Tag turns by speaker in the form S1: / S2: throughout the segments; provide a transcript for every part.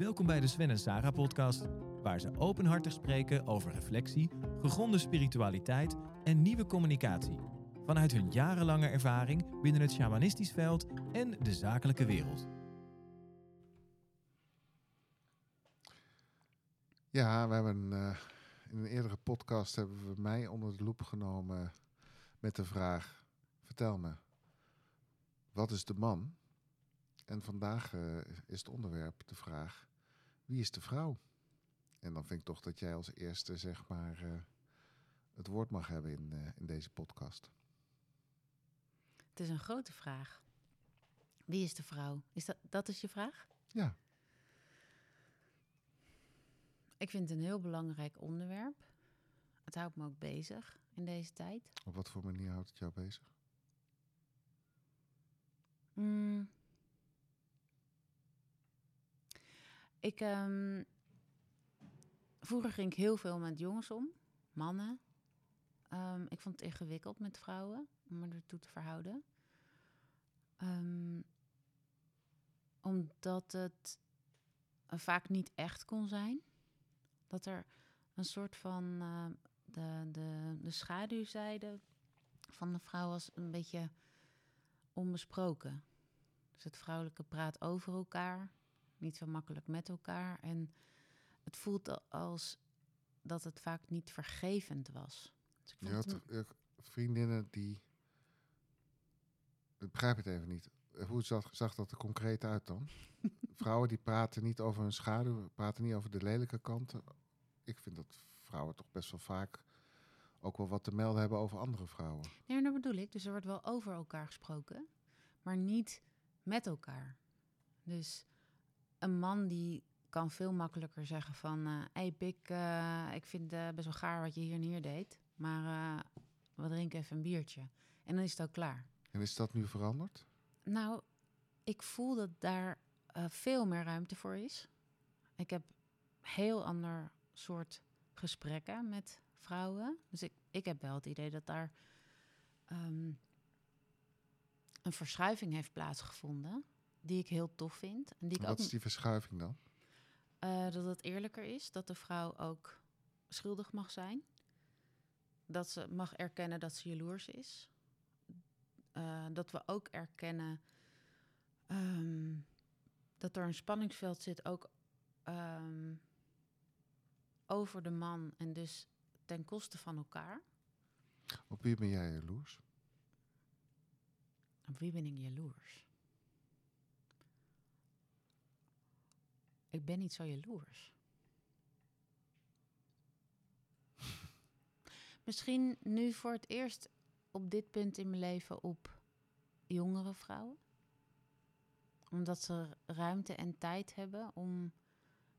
S1: Welkom bij de Sven en Sarah podcast, waar ze openhartig spreken over reflectie, gegronde spiritualiteit en nieuwe communicatie. Vanuit hun jarenlange ervaring binnen het shamanistisch veld en de zakelijke wereld.
S2: Ja, we hebben eh, in een eerdere podcast hebben we mij onder de loep genomen met de vraag: vertel me, wat is de man? En vandaag eh, is het onderwerp de vraag: wie is de vrouw? En dan vind ik toch dat jij als eerste zeg maar eh, het woord mag hebben in, eh, in deze podcast.
S3: Het is een grote vraag. Wie is de vrouw? Is dat, dat is je vraag?
S2: Ja,
S3: Ik vind het een heel belangrijk onderwerp. Het houdt me ook bezig in deze tijd.
S2: op wat voor manier houdt het jou bezig?
S3: Mm. Ik, ehm, vroeger ging ik heel veel met jongens om, mannen. Ehm, ik vond het ingewikkeld met vrouwen om me ertoe te verhouden. Ehm, omdat het eh, vaak niet echt kon zijn. Dat er een soort van de, de, de schaduwzijde van de vrouw was een beetje onbesproken. Dus het vrouwelijke praat over elkaar, niet zo makkelijk met elkaar. En het voelt als dat het vaak niet vergevend was. Dus ik
S2: Je had
S3: een-
S2: eh, vriendinnen die. Ik begrijp het even niet. Eh, Hoe zag, zag dat er concreet uit dan? vrouwen die praten niet over hun schaduw, praten niet over de lelijke kanten. Ik vind dat vrouwen toch best wel vaak ook wel wat te melden hebben over andere vrouwen.
S3: Nee, dat bedoel ik. Dus er wordt wel over elkaar gesproken, maar niet met elkaar. Dus een man die kan veel makkelijker zeggen van... eh hey Pik, eh, ik vind het best wel gaar wat je hier en hier deed. Maar eh, we drinken even een biertje. En dan is het ook klaar.
S2: En is dat nu veranderd?
S3: Nou, ik voel dat daar eh, veel meer ruimte voor is. Ik heb heel ander soort gesprekken met vrouwen. Dus ik, ik heb wel het idee dat daar ehm, een verschuiving heeft plaatsgevonden. Die ik heel tof vind. En die ik
S2: Wat
S3: ook,
S2: is die verschuiving dan?
S3: eh, dat het eerlijker is. Dat de vrouw ook schuldig mag zijn. Dat ze mag erkennen dat ze jaloers is. Eh, dat we ook erkennen ehm, dat er een spanningsveld zit, ook ehm, over de man en dus ten koste van elkaar.
S2: Op wie ben jij jaloers?
S3: Op wie ben ik jaloers? Ik ben niet zo jaloers. Misschien nu voor het eerst op dit punt in mijn leven op jongere vrouwen. Omdat ze ruimte en tijd hebben om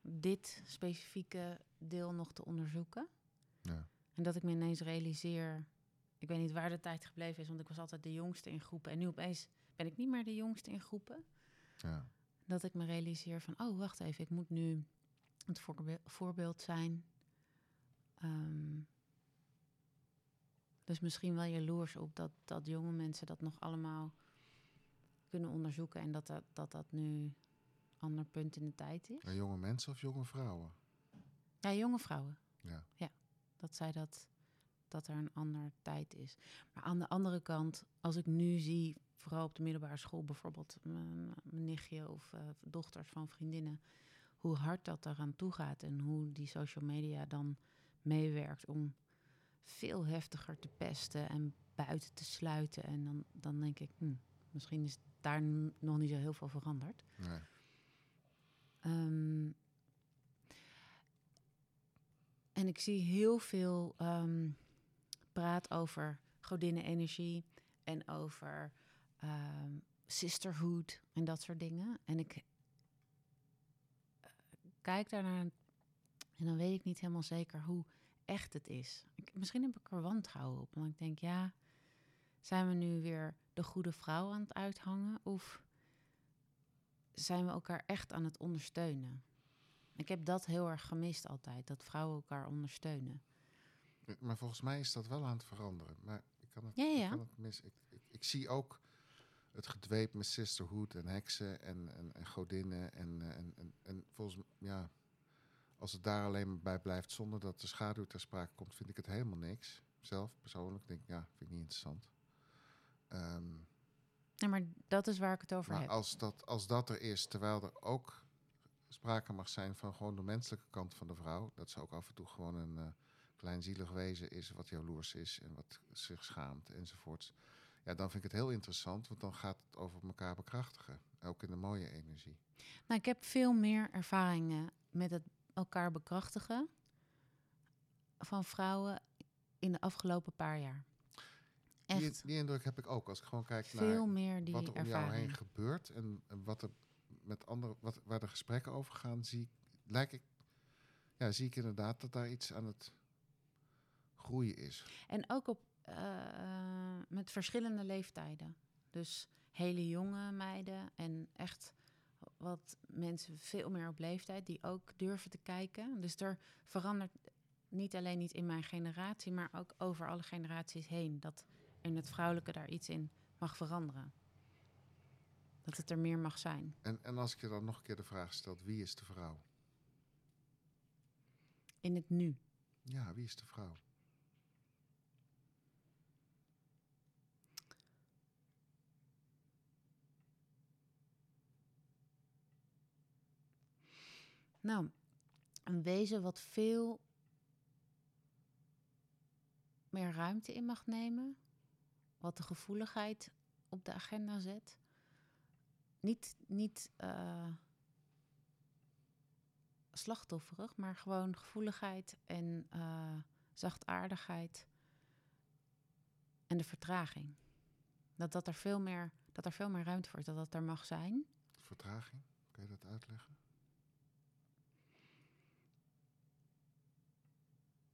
S3: dit specifieke deel nog te onderzoeken.
S2: Ja.
S3: En dat ik me ineens realiseer, ik weet niet waar de tijd gebleven is, want ik was altijd de jongste in groepen. En nu opeens ben ik niet meer de jongste in groepen.
S2: ja.
S3: Dat ik me realiseer van, oh wacht even, ik moet nu het voorbe- voorbeeld zijn. Ehm, dus misschien wel jaloers op dat, dat jonge mensen dat nog allemaal kunnen onderzoeken. En dat dat, dat, dat nu een ander punt in de tijd is.
S2: Maar jonge mensen of jonge vrouwen?
S3: Ja, jonge vrouwen.
S2: Ja.
S3: dat zij dat, dat er een ander tijd is. Maar aan de andere kant, als ik nu zie, vooral op de middelbare school bijvoorbeeld, mijn, mijn nichtje of eh, dochters van vriendinnen, hoe hard dat eraan toe gaat en hoe die social media dan meewerkt om veel heftiger te pesten en buiten te sluiten. En dan, dan denk ik, hm, misschien is daar nog niet zo heel veel veranderd.
S2: Nee.
S3: Ehm, en ik zie heel veel ehm, praat over godinnenenergie en over ehm, sisterhood en dat soort dingen. En ik eh, kijk daarnaar en dan weet ik niet helemaal zeker hoe echt het is. Ik, misschien heb ik er wantrouwen op. Want ik denk, ja, zijn we nu weer de goede vrouw aan het uithangen? Of zijn we elkaar echt aan het ondersteunen? Ik heb dat heel erg gemist altijd, dat vrouwen elkaar ondersteunen.
S2: Maar volgens mij is dat wel aan het veranderen. Maar ik kan het,
S3: Ja, ja.
S2: Ik, kan het mis. Ik, ik, ik zie ook het gedweep met sisterhood en heksen en, en, en godinnen. En, eh, en, en, en volgens mij, ja, als het daar alleen maar bij blijft zonder dat de schaduw ter sprake komt, vind ik het helemaal niks. Zelf persoonlijk denk ik, ja, vind ik niet interessant. Ehm,
S3: Ja, maar dat is waar ik het over
S2: maar
S3: heb.
S2: als dat, als dat er is, terwijl er ook sprake mag zijn van gewoon de menselijke kant van de vrouw, dat ze ook af en toe gewoon een eh, klein zielig wezen is, wat jaloers is en wat zich schaamt enzovoorts. Ja, dan vind ik het heel interessant, want dan gaat het over elkaar bekrachtigen. Ook in de mooie energie.
S3: Nou, ik heb veel meer ervaringen met het elkaar bekrachtigen van vrouwen in de afgelopen paar jaar.
S2: Die,
S3: Echt
S2: die indruk heb ik ook als ik gewoon kijk
S3: veel
S2: naar
S3: meer die
S2: wat er om jou heen gebeurt en, en wat er met anderen, wat, waar de gesprekken over gaan, zie, ik- lijk ik, ja, zie ik inderdaad dat daar iets aan het groeien is.
S3: En ook op, eh, met verschillende leeftijden. Dus hele jonge meiden en echt wat mensen veel meer op leeftijd die ook durven te kijken. Dus er verandert niet alleen niet in mijn generatie, maar ook over alle generaties heen. Dat in het vrouwelijke daar iets in mag veranderen. Dat het er meer mag zijn.
S2: En, en als ik je dan nog een keer de vraag stel, wie is de vrouw?
S3: In het nu.
S2: Ja, wie is de vrouw?
S3: Nou, een wezen wat veel meer ruimte in mag nemen. Wat de gevoeligheid op de agenda zet. Niet, niet eh, slachtofferig, maar gewoon gevoeligheid en eh, zachtaardigheid. En de vertraging. Dat, dat, er veel meer, dat er veel meer ruimte voor is, dat dat er mag zijn.
S2: Vertraging? Kun je dat uitleggen?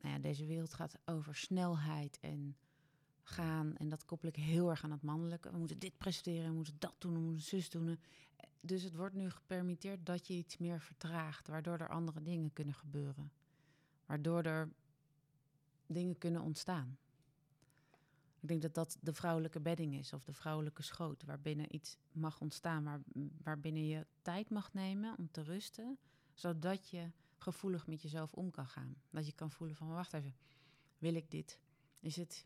S3: Nou deze wereld gaat over snelheid en gaan. En dat koppel ik heel erg aan het mannelijke. We moeten dit presteren, we moeten dat doen, we moeten zus doen. Dus het wordt nu gepermitteerd dat je iets meer vertraagt, waardoor er andere dingen kunnen gebeuren. Waardoor er dingen kunnen ontstaan. Ik denk dat dat de vrouwelijke bedding is, of de vrouwelijke schoot, waarbinnen iets mag ontstaan, waar, waarbinnen je tijd mag nemen om te rusten, zodat je gevoelig met jezelf om kan gaan. Dat je kan voelen van, wacht even, wil ik dit? Is het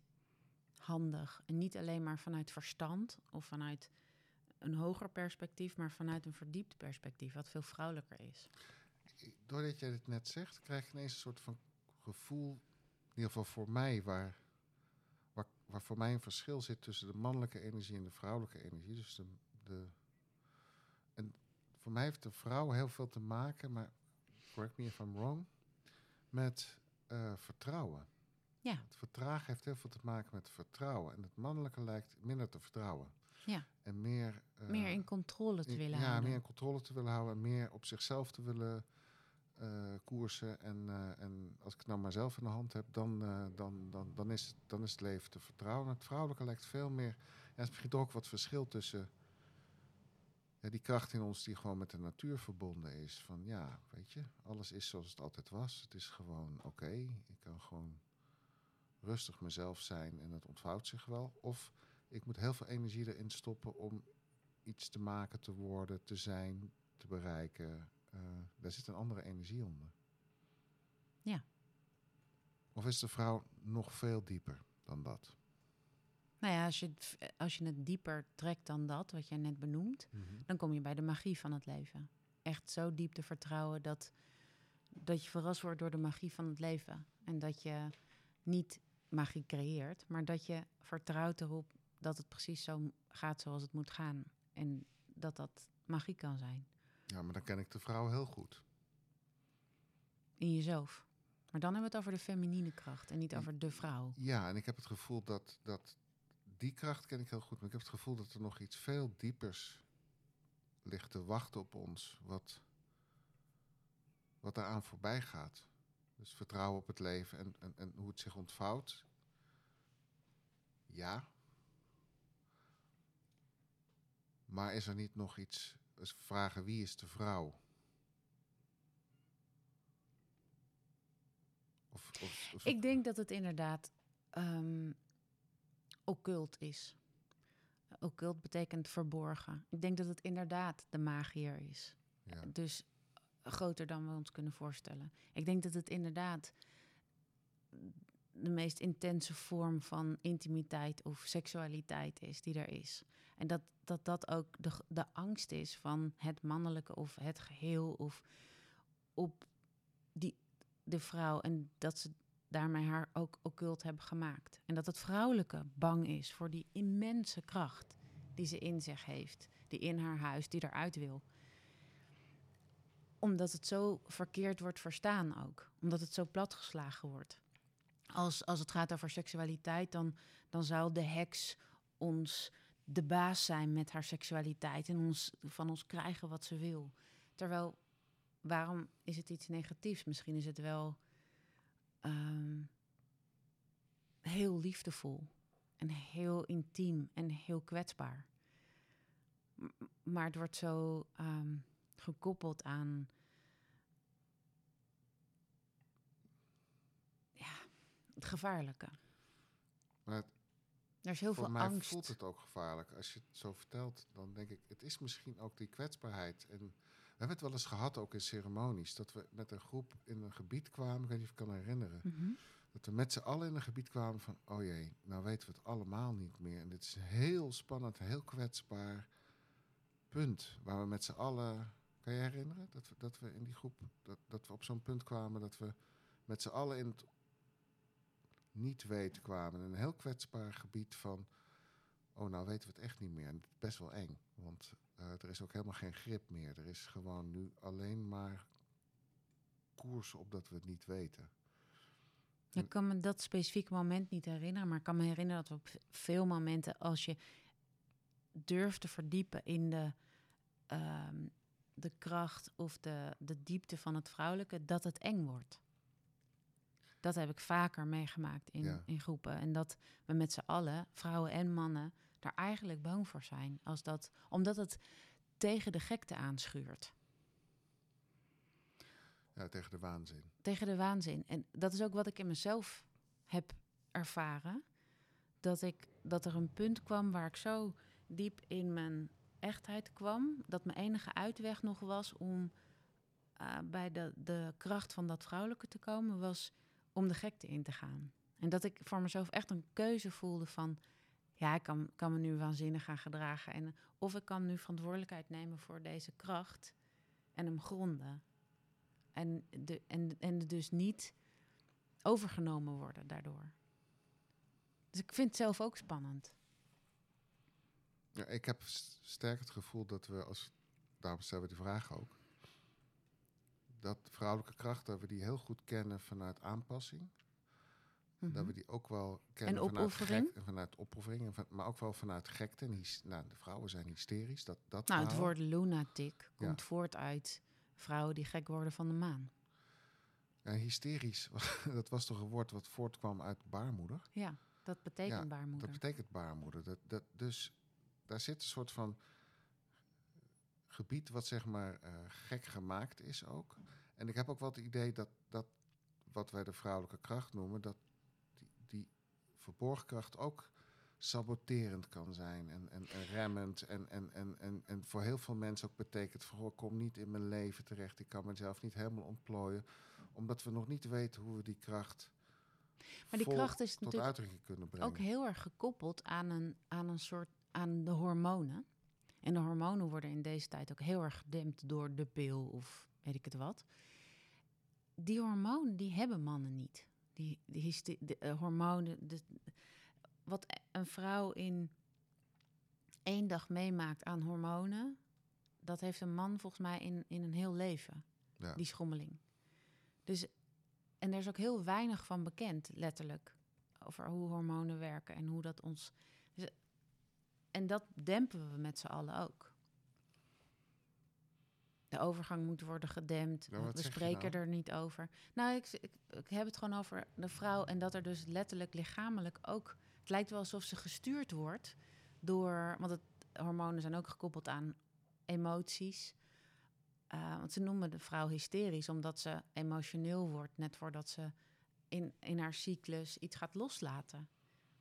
S3: handig? En niet alleen maar vanuit verstand of vanuit een hoger perspectief, maar vanuit een verdiept perspectief, wat veel vrouwelijker is.
S2: Doordat jij dit net zegt, krijg ik ineens een soort van gevoel, in ieder geval voor mij, waar, waar, waar voor mij een verschil zit tussen de mannelijke energie en de vrouwelijke energie. Dus de, de, en voor mij heeft de vrouw heel veel te maken, maar correct me if I'm wrong, met eh, vertrouwen.
S3: Ja.
S2: Het vertragen heeft heel veel te maken met vertrouwen. En het mannelijke lijkt minder te vertrouwen.
S3: Ja.
S2: En meer... eh,
S3: meer in controle te
S2: in-
S3: willen
S2: ja,
S3: houden.
S2: meer in controle te willen houden. en Meer op zichzelf te willen eh, koersen. En, en als ik het nou maar zelf in de hand heb, dan, dan, dan, dan, is, het, dan is het leven te vertrouwen. Het vrouwelijke lijkt veel meer... Ja, het is misschien toch ook wat verschil tussen... Ja, die kracht in ons die gewoon met de natuur verbonden is. Van ja, weet je, alles is zoals het altijd was. Het is gewoon oké. Ik kan gewoon rustig mezelf zijn en het ontvouwt zich wel. Of ik moet heel veel energie erin stoppen om iets te maken, te worden, te zijn, te bereiken. Eh, daar zit een andere energie onder.
S3: Ja.
S2: Of is de vrouw nog veel dieper dan dat?
S3: Nou ja, als je, het, als je het dieper trekt dan dat, wat jij net benoemt, dan kom je bij de magie van het leven. Echt zo diep te vertrouwen dat, dat je verrast wordt door de magie van het leven. En dat je niet magie creëert, maar dat je vertrouwt erop dat het precies zo gaat zoals het moet gaan. En dat dat magie kan zijn
S2: Ja, maar dan ken ik de vrouw heel goed.
S3: in jezelf. Maar dan hebben we het over de feminine kracht en niet over de vrouw.
S2: Ja, en ik heb het gevoel dat, dat die kracht ken ik heel goed. Maar ik heb het gevoel dat er nog iets veel diepers ligt te wachten op ons. Wat, wat daaraan voorbij gaat. Dus vertrouwen op het leven en, en, en hoe het zich ontvouwt. Ja. Maar is er niet nog iets... Vragen wie is de vrouw? Of, of-
S3: Ik denk dat het inderdaad ehm occult is. occult betekent verborgen. Ik denk dat het inderdaad de magier is.
S2: Ja.
S3: Dus groter dan we ons kunnen voorstellen. Ik denk dat het inderdaad de meest intense vorm van intimiteit of seksualiteit is die er is. En dat dat, dat ook de, de angst is van het mannelijke of het geheel of op die, de vrouw. En dat ze daarmee haar ook occult hebben gemaakt. En dat het vrouwelijke bang is voor die immense kracht die ze in zich heeft, die in haar huis, die eruit wil omdat het zo verkeerd wordt verstaan ook. Omdat het zo platgeslagen wordt. Als, als het gaat over seksualiteit, dan, dan zou de heks ons de baas zijn met haar seksualiteit en ons, van ons krijgen wat ze wil. Terwijl, waarom is het iets negatiefs? Misschien is het wel um, heel liefdevol en heel intiem en heel kwetsbaar. M maar het wordt zo um, gekoppeld aan. Ja, het gevaarlijke.
S2: Maar het,
S3: er is heel
S2: voor
S3: veel
S2: mij
S3: angst.
S2: voelt het ook gevaarlijk. Als je het zo vertelt, dan denk ik, het is misschien ook die kwetsbaarheid. En hebben het wel eens gehad, ook in ceremonies, dat we met een groep in een gebied kwamen, ik weet niet of ik kan herinneren,
S3: Mhm.
S2: dat we met z'n allen in een gebied kwamen van, oh jee, nou weten we het allemaal niet meer. En dit is een heel spannend, heel kwetsbaar punt, waar we met z'n allen, kan je herinneren, dat we, dat we in die groep, dat, dat we op zo'n punt kwamen, dat we met z'n allen in het niet weten kwamen. Een heel kwetsbaar gebied van, oh nou weten we het echt niet meer. En het is best wel eng, want uh, er is ook helemaal geen grip meer. Er is gewoon nu alleen maar koers op dat we het niet weten.
S3: Ik kan me dat specifieke moment niet herinneren, maar ik kan me herinneren dat we op veel momenten, als je durft te verdiepen in de, um, de kracht of de, de diepte van het vrouwelijke, dat het eng wordt. Dat heb ik vaker meegemaakt in,
S2: Ja.
S3: in groepen. En dat we met z'n allen, vrouwen en mannen, daar eigenlijk bang voor zijn. Als dat, omdat het tegen de gekte aanschuurt.
S2: Ja, tegen de waanzin.
S3: Tegen de waanzin. En dat is ook wat ik in mezelf heb ervaren. Dat, ik, dat er een punt kwam waar ik zo diep in mijn echtheid kwam. Dat mijn enige uitweg nog was om uh, bij de, de kracht van dat vrouwelijke te komen, was om de gekte in te gaan. En dat ik voor mezelf echt een keuze voelde van... ja, ik kan, kan me nu waanzinnig gaan gedragen. En, of ik kan nu verantwoordelijkheid nemen voor deze kracht en hem gronden. En, de, en, en dus niet overgenomen worden daardoor. Dus ik vind het zelf ook spannend.
S2: Ja, ik heb sterk het gevoel dat we, als, daarom stellen we die vraag ook... dat vrouwelijke kracht, dat we die heel goed kennen vanuit aanpassing... Dat we die ook wel kennen
S3: en
S2: vanuit, gek, vanuit opoffering, van, maar ook wel vanuit gekte. En nou, de vrouwen zijn hysterisch. Dat, dat
S3: nou, het woord lunatic komt ja. voort uit vrouwen die gek worden van de maan.
S2: Ja, hysterisch, dat was toch een woord wat voortkwam uit baarmoeder?
S3: Ja, dat betekent
S2: ja,
S3: baarmoeder.
S2: Dat betekent baarmoeder. Dat, dat, dus daar zit een soort van gebied wat zeg maar uh, gek gemaakt is ook. En ik heb ook wel het idee dat, dat wat wij de vrouwelijke kracht noemen, dat verborgen kracht ook saboterend kan zijn en, en, en remmend. En, en, en, en, en voor heel veel mensen ook betekent van, oh, kom niet in mijn leven terecht. Ik kan mezelf niet helemaal ontplooien. Omdat we nog niet weten hoe we die kracht
S3: maar die kracht is
S2: tot uitdrukking kunnen brengen.
S3: ook heel erg gekoppeld aan een, aan een soort aan de hormonen. En de hormonen worden in deze tijd ook heel erg gedempt door de pil of weet ik het wat. Die hormonen die hebben mannen niet. Die, die de, de, uh, hormonen, de, wat een vrouw in één dag meemaakt aan hormonen, dat heeft een man volgens mij in, in een heel leven.
S2: Ja.
S3: Die schommeling. Dus, en er is ook heel weinig van bekend, letterlijk, over hoe hormonen werken en hoe dat ons. Dus, en dat dempen we met z'n allen ook. De overgang moet worden gedempt. We spreken
S2: nou?
S3: er niet over. Nou, ik, ik, ik, heb het gewoon over de vrouw en dat er dus letterlijk lichamelijk ook. Het lijkt wel alsof ze gestuurd wordt door. Want het, hormonen zijn ook gekoppeld aan emoties. Uh, want ze noemen de vrouw hysterisch omdat ze emotioneel wordt net voordat ze in, in haar cyclus iets gaat loslaten.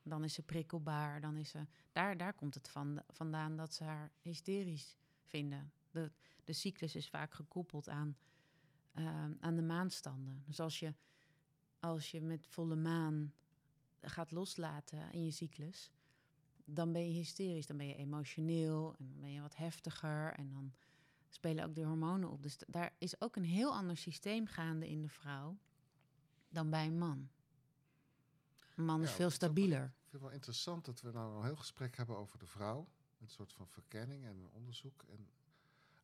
S3: dan is ze prikkelbaar. Dan is ze, daar, daar komt het van, vandaan dat ze haar hysterisch vinden. De, de cyclus is vaak gekoppeld aan, ehm, aan de maanstanden. Dus als je, als je met volle maan gaat loslaten in je cyclus, dan ben je hysterisch, dan ben je emotioneel en dan ben je wat heftiger en dan spelen ook de hormonen op. Dus daar is ook een heel ander systeem gaande in de vrouw dan bij een man. Een man is veel
S2: is
S3: stabieler.
S2: Ik vind het wel interessant dat we nou een heel gesprek hebben over de vrouw. Een soort van verkenning en onderzoek. En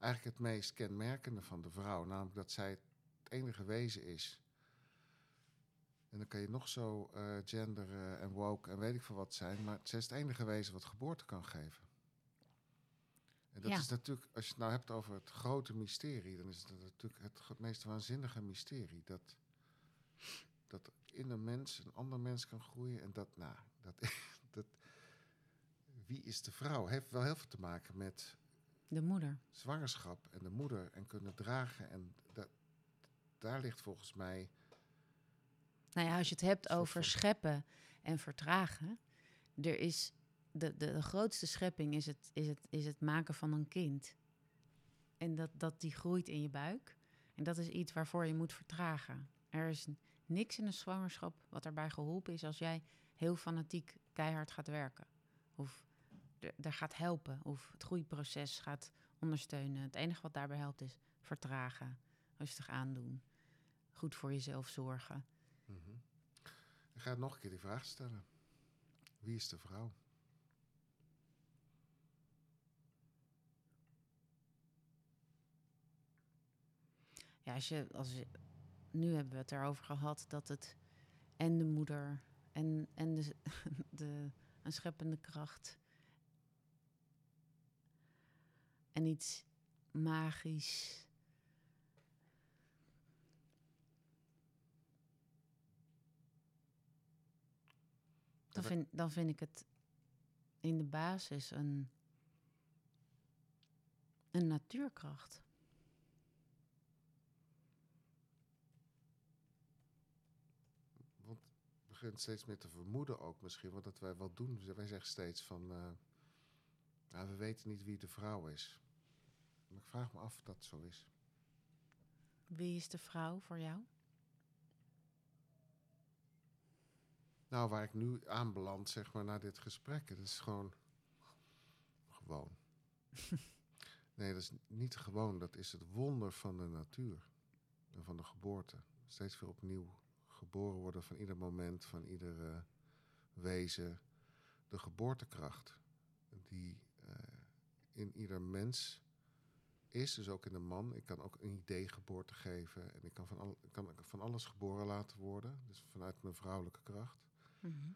S2: eigenlijk het meest kenmerkende van de vrouw, namelijk dat zij het enige wezen is. En dan kan je nog zo eh, gender eh, en woke en weet ik veel wat zijn, maar zij is het enige wezen wat geboorte kan geven. En dat
S3: Ja.
S2: is natuurlijk, als je het nou hebt over het grote mysterie, dan is het natuurlijk het meest waanzinnige mysterie. Dat, dat in een mens een ander mens kan groeien. En dat, nou, dat, dat. Wie is de vrouw? Heeft wel heel veel te maken met
S3: De moeder.
S2: zwangerschap en de moeder en kunnen dragen. En dat, daar ligt volgens mij.
S3: Nou ja, als je het hebt over scheppen en vertragen, er is de, de, de grootste schepping is het, is, het, is het maken van een kind. En dat, dat die groeit in je buik. En dat is iets waarvoor je moet vertragen. Er is niks in een zwangerschap wat erbij geholpen is als jij heel fanatiek keihard gaat werken. Of er gaat helpen. Of het groeiproces gaat ondersteunen. Het enige wat daarbij helpt is vertragen. Rustig aandoen. Goed voor jezelf zorgen.
S2: Mhm. Ik ga nog een keer die vraag stellen: Wie is de vrouw?
S3: Ja, als je, als je, nu hebben we het erover gehad dat het en de moeder en, en de, de, een scheppende kracht en iets magisch. Dan vind, dan vind ik het in de basis een, een natuurkracht.
S2: Want we beginnen steeds meer te vermoeden ook misschien, want dat wij wat doen. Wij zeggen steeds van, eh, nou, we weten niet wie de vrouw is. Maar ik vraag me af of dat zo is.
S3: Wie is de vrouw voor jou?
S2: Nou, waar ik nu aanbeland, zeg maar, na dit gesprek, dat is gewoon gewoon. nee, dat is niet gewoon. Dat is het wonder van de natuur en van de geboorte. Steeds weer opnieuw geboren worden van ieder moment, van ieder eh, wezen. De geboortekracht die eh, in ieder mens is, dus ook in een man. Ik kan ook een idee geboorte geven en ik kan van, al, ik kan van alles geboren laten worden, dus vanuit mijn vrouwelijke kracht.
S3: Mhm.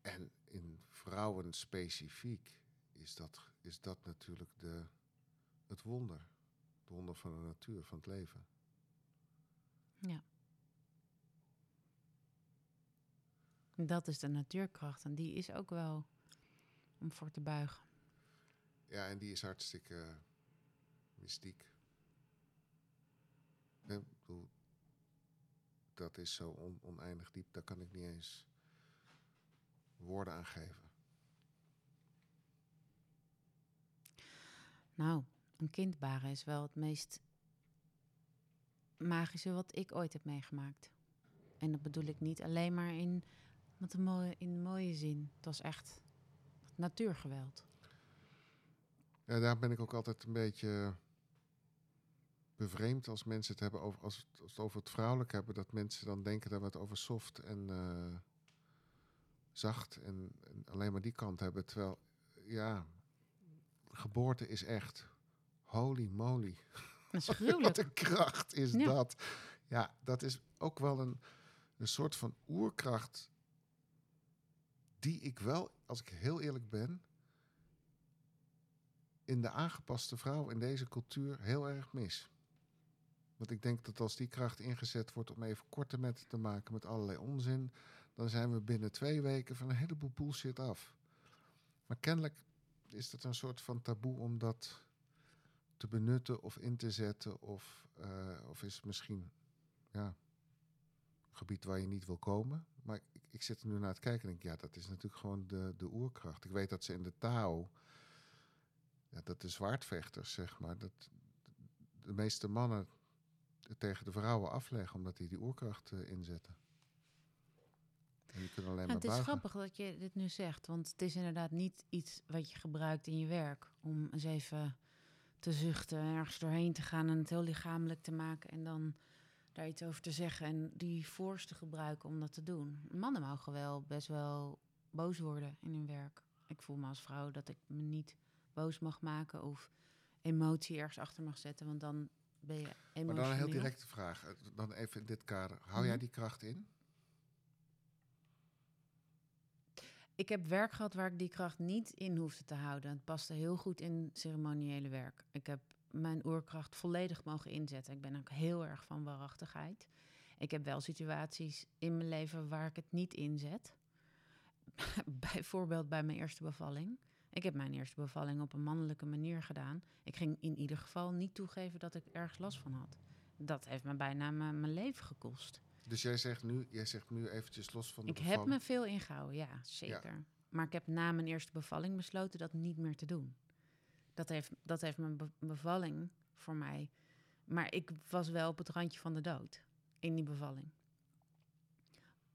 S2: En in vrouwen specifiek is dat, is dat natuurlijk de, het wonder. Het wonder van de natuur, van het leven.
S3: Ja. Dat is de natuurkracht en die is ook wel om voor te buigen.
S2: Ja, en die is hartstikke mystiek. Ja, ik bedoel, dat is zo on- oneindig diep, daar kan ik niet eens woorden aan geven.
S3: Nou, een kind baren is wel het meest magische wat ik ooit heb meegemaakt. En dat bedoel ik niet alleen maar in, met een mooie, in de mooie zin. Het was echt natuurgeweld.
S2: Ja, daar ben ik ook altijd een beetje bevreemd als mensen het hebben over, als, het, als het over het vrouwelijk hebben, dat mensen dan denken dat we het over soft en eh, zacht en, en alleen maar die kant hebben. Terwijl, ja, geboorte is echt holy moly.
S3: Dat is
S2: Wat een kracht is
S3: Ja.
S2: dat. Ja, dat is ook wel een, een soort van oerkracht die ik wel, als ik heel eerlijk ben, in de aangepaste vrouw in deze cultuur heel erg mis. Want ik denk dat als die kracht ingezet wordt om even korte metten te maken met allerlei onzin, dan zijn we binnen twee weken van een heleboel bullshit af. Maar kennelijk is dat een soort van taboe om dat te benutten of in te zetten? Of, eh, of is het misschien ja, gebied waar je niet wil komen. Maar ik, ik zit er nu naar het kijken en denk, ja, dat is natuurlijk gewoon de, de oerkracht. Ik weet dat ze in de Tao, ja, dat de zwaardvechters, zeg maar, dat de meeste mannen tegen de vrouwen afleggen omdat die die oerkracht eh, inzetten. En die kunnen alleen
S3: Ja,
S2: maar
S3: het is
S2: buigen.
S3: grappig dat je dit nu zegt, want het is inderdaad niet iets wat je gebruikt in je werk om eens even te zuchten, ergens doorheen te gaan en het heel lichamelijk te maken en dan daar iets over te zeggen en die force te gebruiken om dat te doen. Mannen mogen wel best wel boos worden in hun werk. Ik voel me als vrouw dat ik me niet boos mag maken of emotie ergens achter mag zetten, want dan ben je
S2: Maar dan een heel directe vraag. eh, Dan even in dit kader. Hou jij
S3: Mhm.
S2: die kracht in?
S3: Ik heb werk gehad waar ik die kracht niet in hoefde te houden. Het paste heel goed in ceremoniële werk. Ik heb mijn oerkracht volledig mogen inzetten. Ik ben ook heel erg van waarachtigheid. Ik heb wel situaties in mijn leven waar ik het niet inzet. Bijvoorbeeld bij mijn eerste bevalling. Ik heb mijn eerste bevalling op een mannelijke manier gedaan. Ik ging in ieder geval niet toegeven dat ik ergens last van had. Dat heeft me bijna mijn mijn leven gekost.
S2: Dus jij zegt nu, jij zegt nu eventjes los van de
S3: Ik heb me veel ingehouden, ja, zeker. Maar ik heb na mijn eerste bevalling besloten dat niet meer te doen. Dat heeft, dat heeft mijn be- bevalling voor mij. Maar ik was wel op het randje van de dood in die bevalling.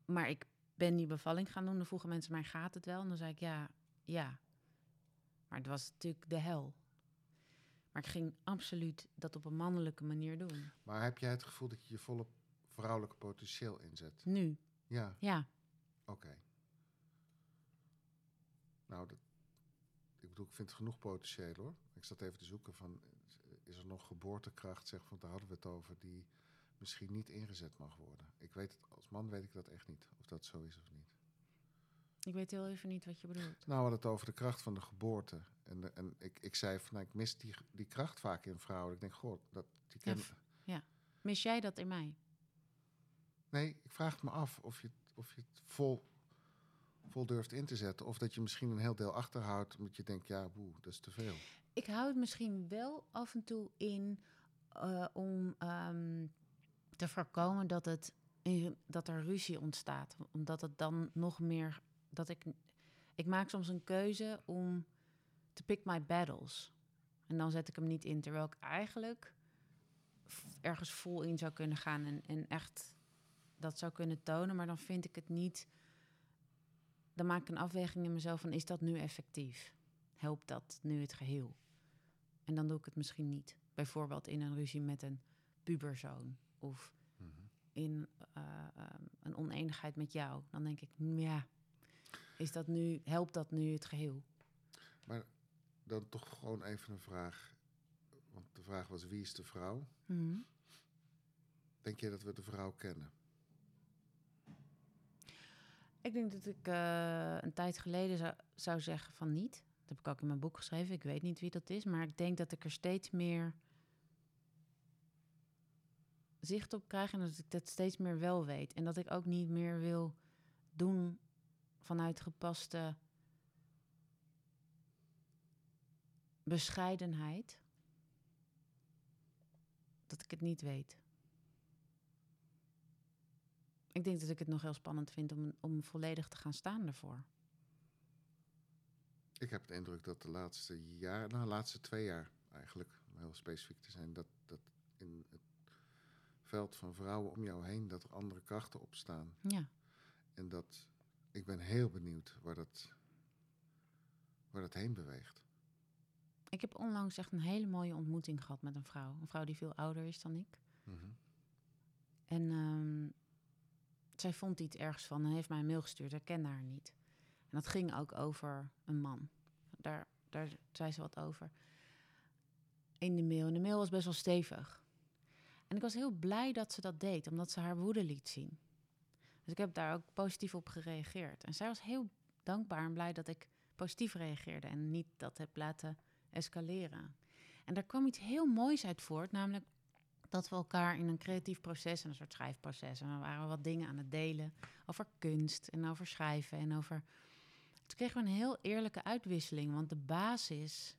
S3: Maar ik ben die bevalling gaan doen. Dan vroegen mensen mij, gaat het wel? En dan zei ik, ja, ja. Maar het was natuurlijk de hel. Maar ik ging absoluut dat op een mannelijke manier doen.
S2: Maar heb jij het gevoel dat je je volle vrouwelijke potentieel inzet?
S3: Nu,
S2: Ja,
S3: ja.
S2: oké. Nou, dat, ik bedoel, ik vind het genoeg potentieel hoor. Ik zat even te zoeken van, is er nog geboortekracht, zeg, want daar hadden we het over, die misschien niet ingezet mag worden. Ik weet het, als man weet ik dat echt niet, of dat zo is of niet.
S3: Ik weet heel even niet wat je bedoelt.
S2: Nou, we hadden het over de kracht van de geboorte. En, de- en ik, ik zei van, nou, ik mis die, die kracht vaak in vrouwen. Ik denk, goh, dat, die
S3: Ja,
S2: ken...
S3: v- Mis jij dat in mij?
S2: Nee, ik vraag het me af of je, het- of je het vol, vol durft in te zetten. Of dat je misschien een heel deel achterhoudt, omdat je denkt, ja, boe, dat is te veel.
S3: Ik hou het misschien wel af en toe in eh, om ehm, te voorkomen dat, het, dat er ruzie ontstaat. Omdat het dan nog meer. Dat ik, ik maak soms een keuze om te pick my battles. En dan zet ik hem niet in. Terwijl ik eigenlijk ergens vol in zou kunnen gaan en, en echt dat zou kunnen tonen. Maar dan vind ik het niet. Dan maak ik een afweging in mezelf van is dat nu effectief? Helpt dat nu het geheel? En dan doe ik het misschien niet. Bijvoorbeeld in een ruzie met een puberzoon of in eh, ehm, een oneenigheid met jou. Dan denk ik, "Mm, ja, is dat nu, helpt dat nu het geheel?
S2: Maar dan toch gewoon even een vraag. Want de vraag was, wie is de vrouw?
S3: Mhm.
S2: Denk je dat we de vrouw kennen?
S3: Ik denk dat ik eh, een tijd geleden zou, zou zeggen van niet. Dat heb ik ook in mijn boek geschreven. Ik weet niet wie dat is, maar ik denk dat ik er steeds meer zicht op krijg en dat ik dat steeds meer wel weet. En dat ik ook niet meer wil doen vanuit gepaste bescheidenheid. Dat ik het niet weet. Ik denk dat ik het nog heel spannend vind om, om volledig te gaan staan ervoor.
S2: Ik heb de indruk dat de laatste jaar, nou, de laatste twee jaar eigenlijk, om heel specifiek te zijn, dat, dat in het veld van vrouwen om jou heen, dat er andere krachten opstaan.
S3: Ja.
S2: En dat, ik ben heel benieuwd waar dat, waar dat heen beweegt.
S3: Ik heb onlangs echt een hele mooie ontmoeting gehad met een vrouw. Een vrouw die veel ouder is dan ik.
S2: Mhm.
S3: En ehm, zij vond iets ergens van en heeft mij een mail gestuurd. Ik kende haar niet. En dat ging ook over een man. Daar, daar zei ze wat over. In de mail. En de mail was best wel stevig. En ik was heel blij dat ze dat deed, omdat ze haar woede liet zien. Dus ik heb daar ook positief op gereageerd. En zij was heel dankbaar en blij dat ik positief reageerde en niet dat heb laten escaleren. En daar kwam iets heel moois uit voort, namelijk dat we elkaar in een creatief proces, en een soort schrijfproces, en we waren wat dingen aan het delen over kunst en over schrijven en over. Toen kregen we een heel eerlijke uitwisseling, want de basis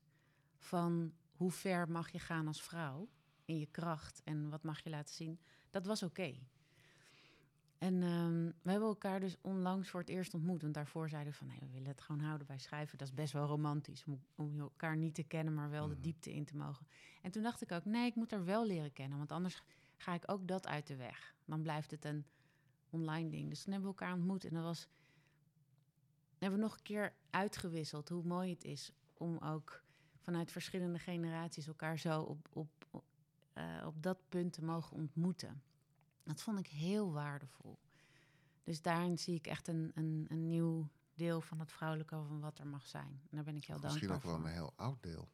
S3: van hoe ver mag je gaan als vrouw in je kracht en wat mag je laten zien, dat was oké. En ehm, we hebben elkaar dus onlangs voor het eerst ontmoet. Want daarvoor zeiden we van, nee, we willen het gewoon houden bij schrijven. Dat is best wel romantisch, om, om elkaar niet te kennen, maar wel de
S2: Mhm.
S3: diepte in te mogen. En toen dacht ik ook, nee, ik moet haar wel leren kennen. Want anders ga ik ook dat uit de weg. Dan blijft het een online ding. Dus toen hebben we elkaar ontmoet. En dat was... hebben we nog een keer uitgewisseld hoe mooi het is... om ook vanuit verschillende generaties elkaar zo op, op, op, eh, op dat punt te mogen ontmoeten. Dat vond ik heel waardevol. Dus daarin zie ik echt een, een, een nieuw deel van het vrouwelijke van wat er mag zijn. En daar ben ik heel
S2: Misschien
S3: dankbaar
S2: ook wel
S3: voor.
S2: een heel oud deel.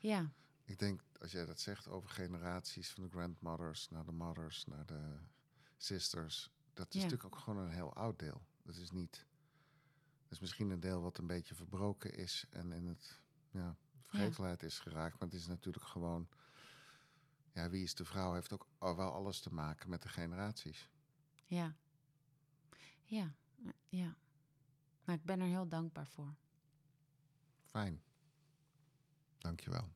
S3: Ja,
S2: Ik denk, als jij dat zegt over generaties, van de grandmothers naar de mothers, naar de sisters, dat is
S3: Ja.
S2: natuurlijk ook gewoon een heel oud deel. Dat is niet. Dat is misschien een deel wat een beetje verbroken is en in het ja, vergetelheid is geraakt. Maar het is natuurlijk gewoon. Ja, wie is de vrouw heeft ook wel alles te maken met de generaties.
S3: ja. Ja, ja. Maar ik ben er heel dankbaar voor.
S2: Fijn. Dankjewel.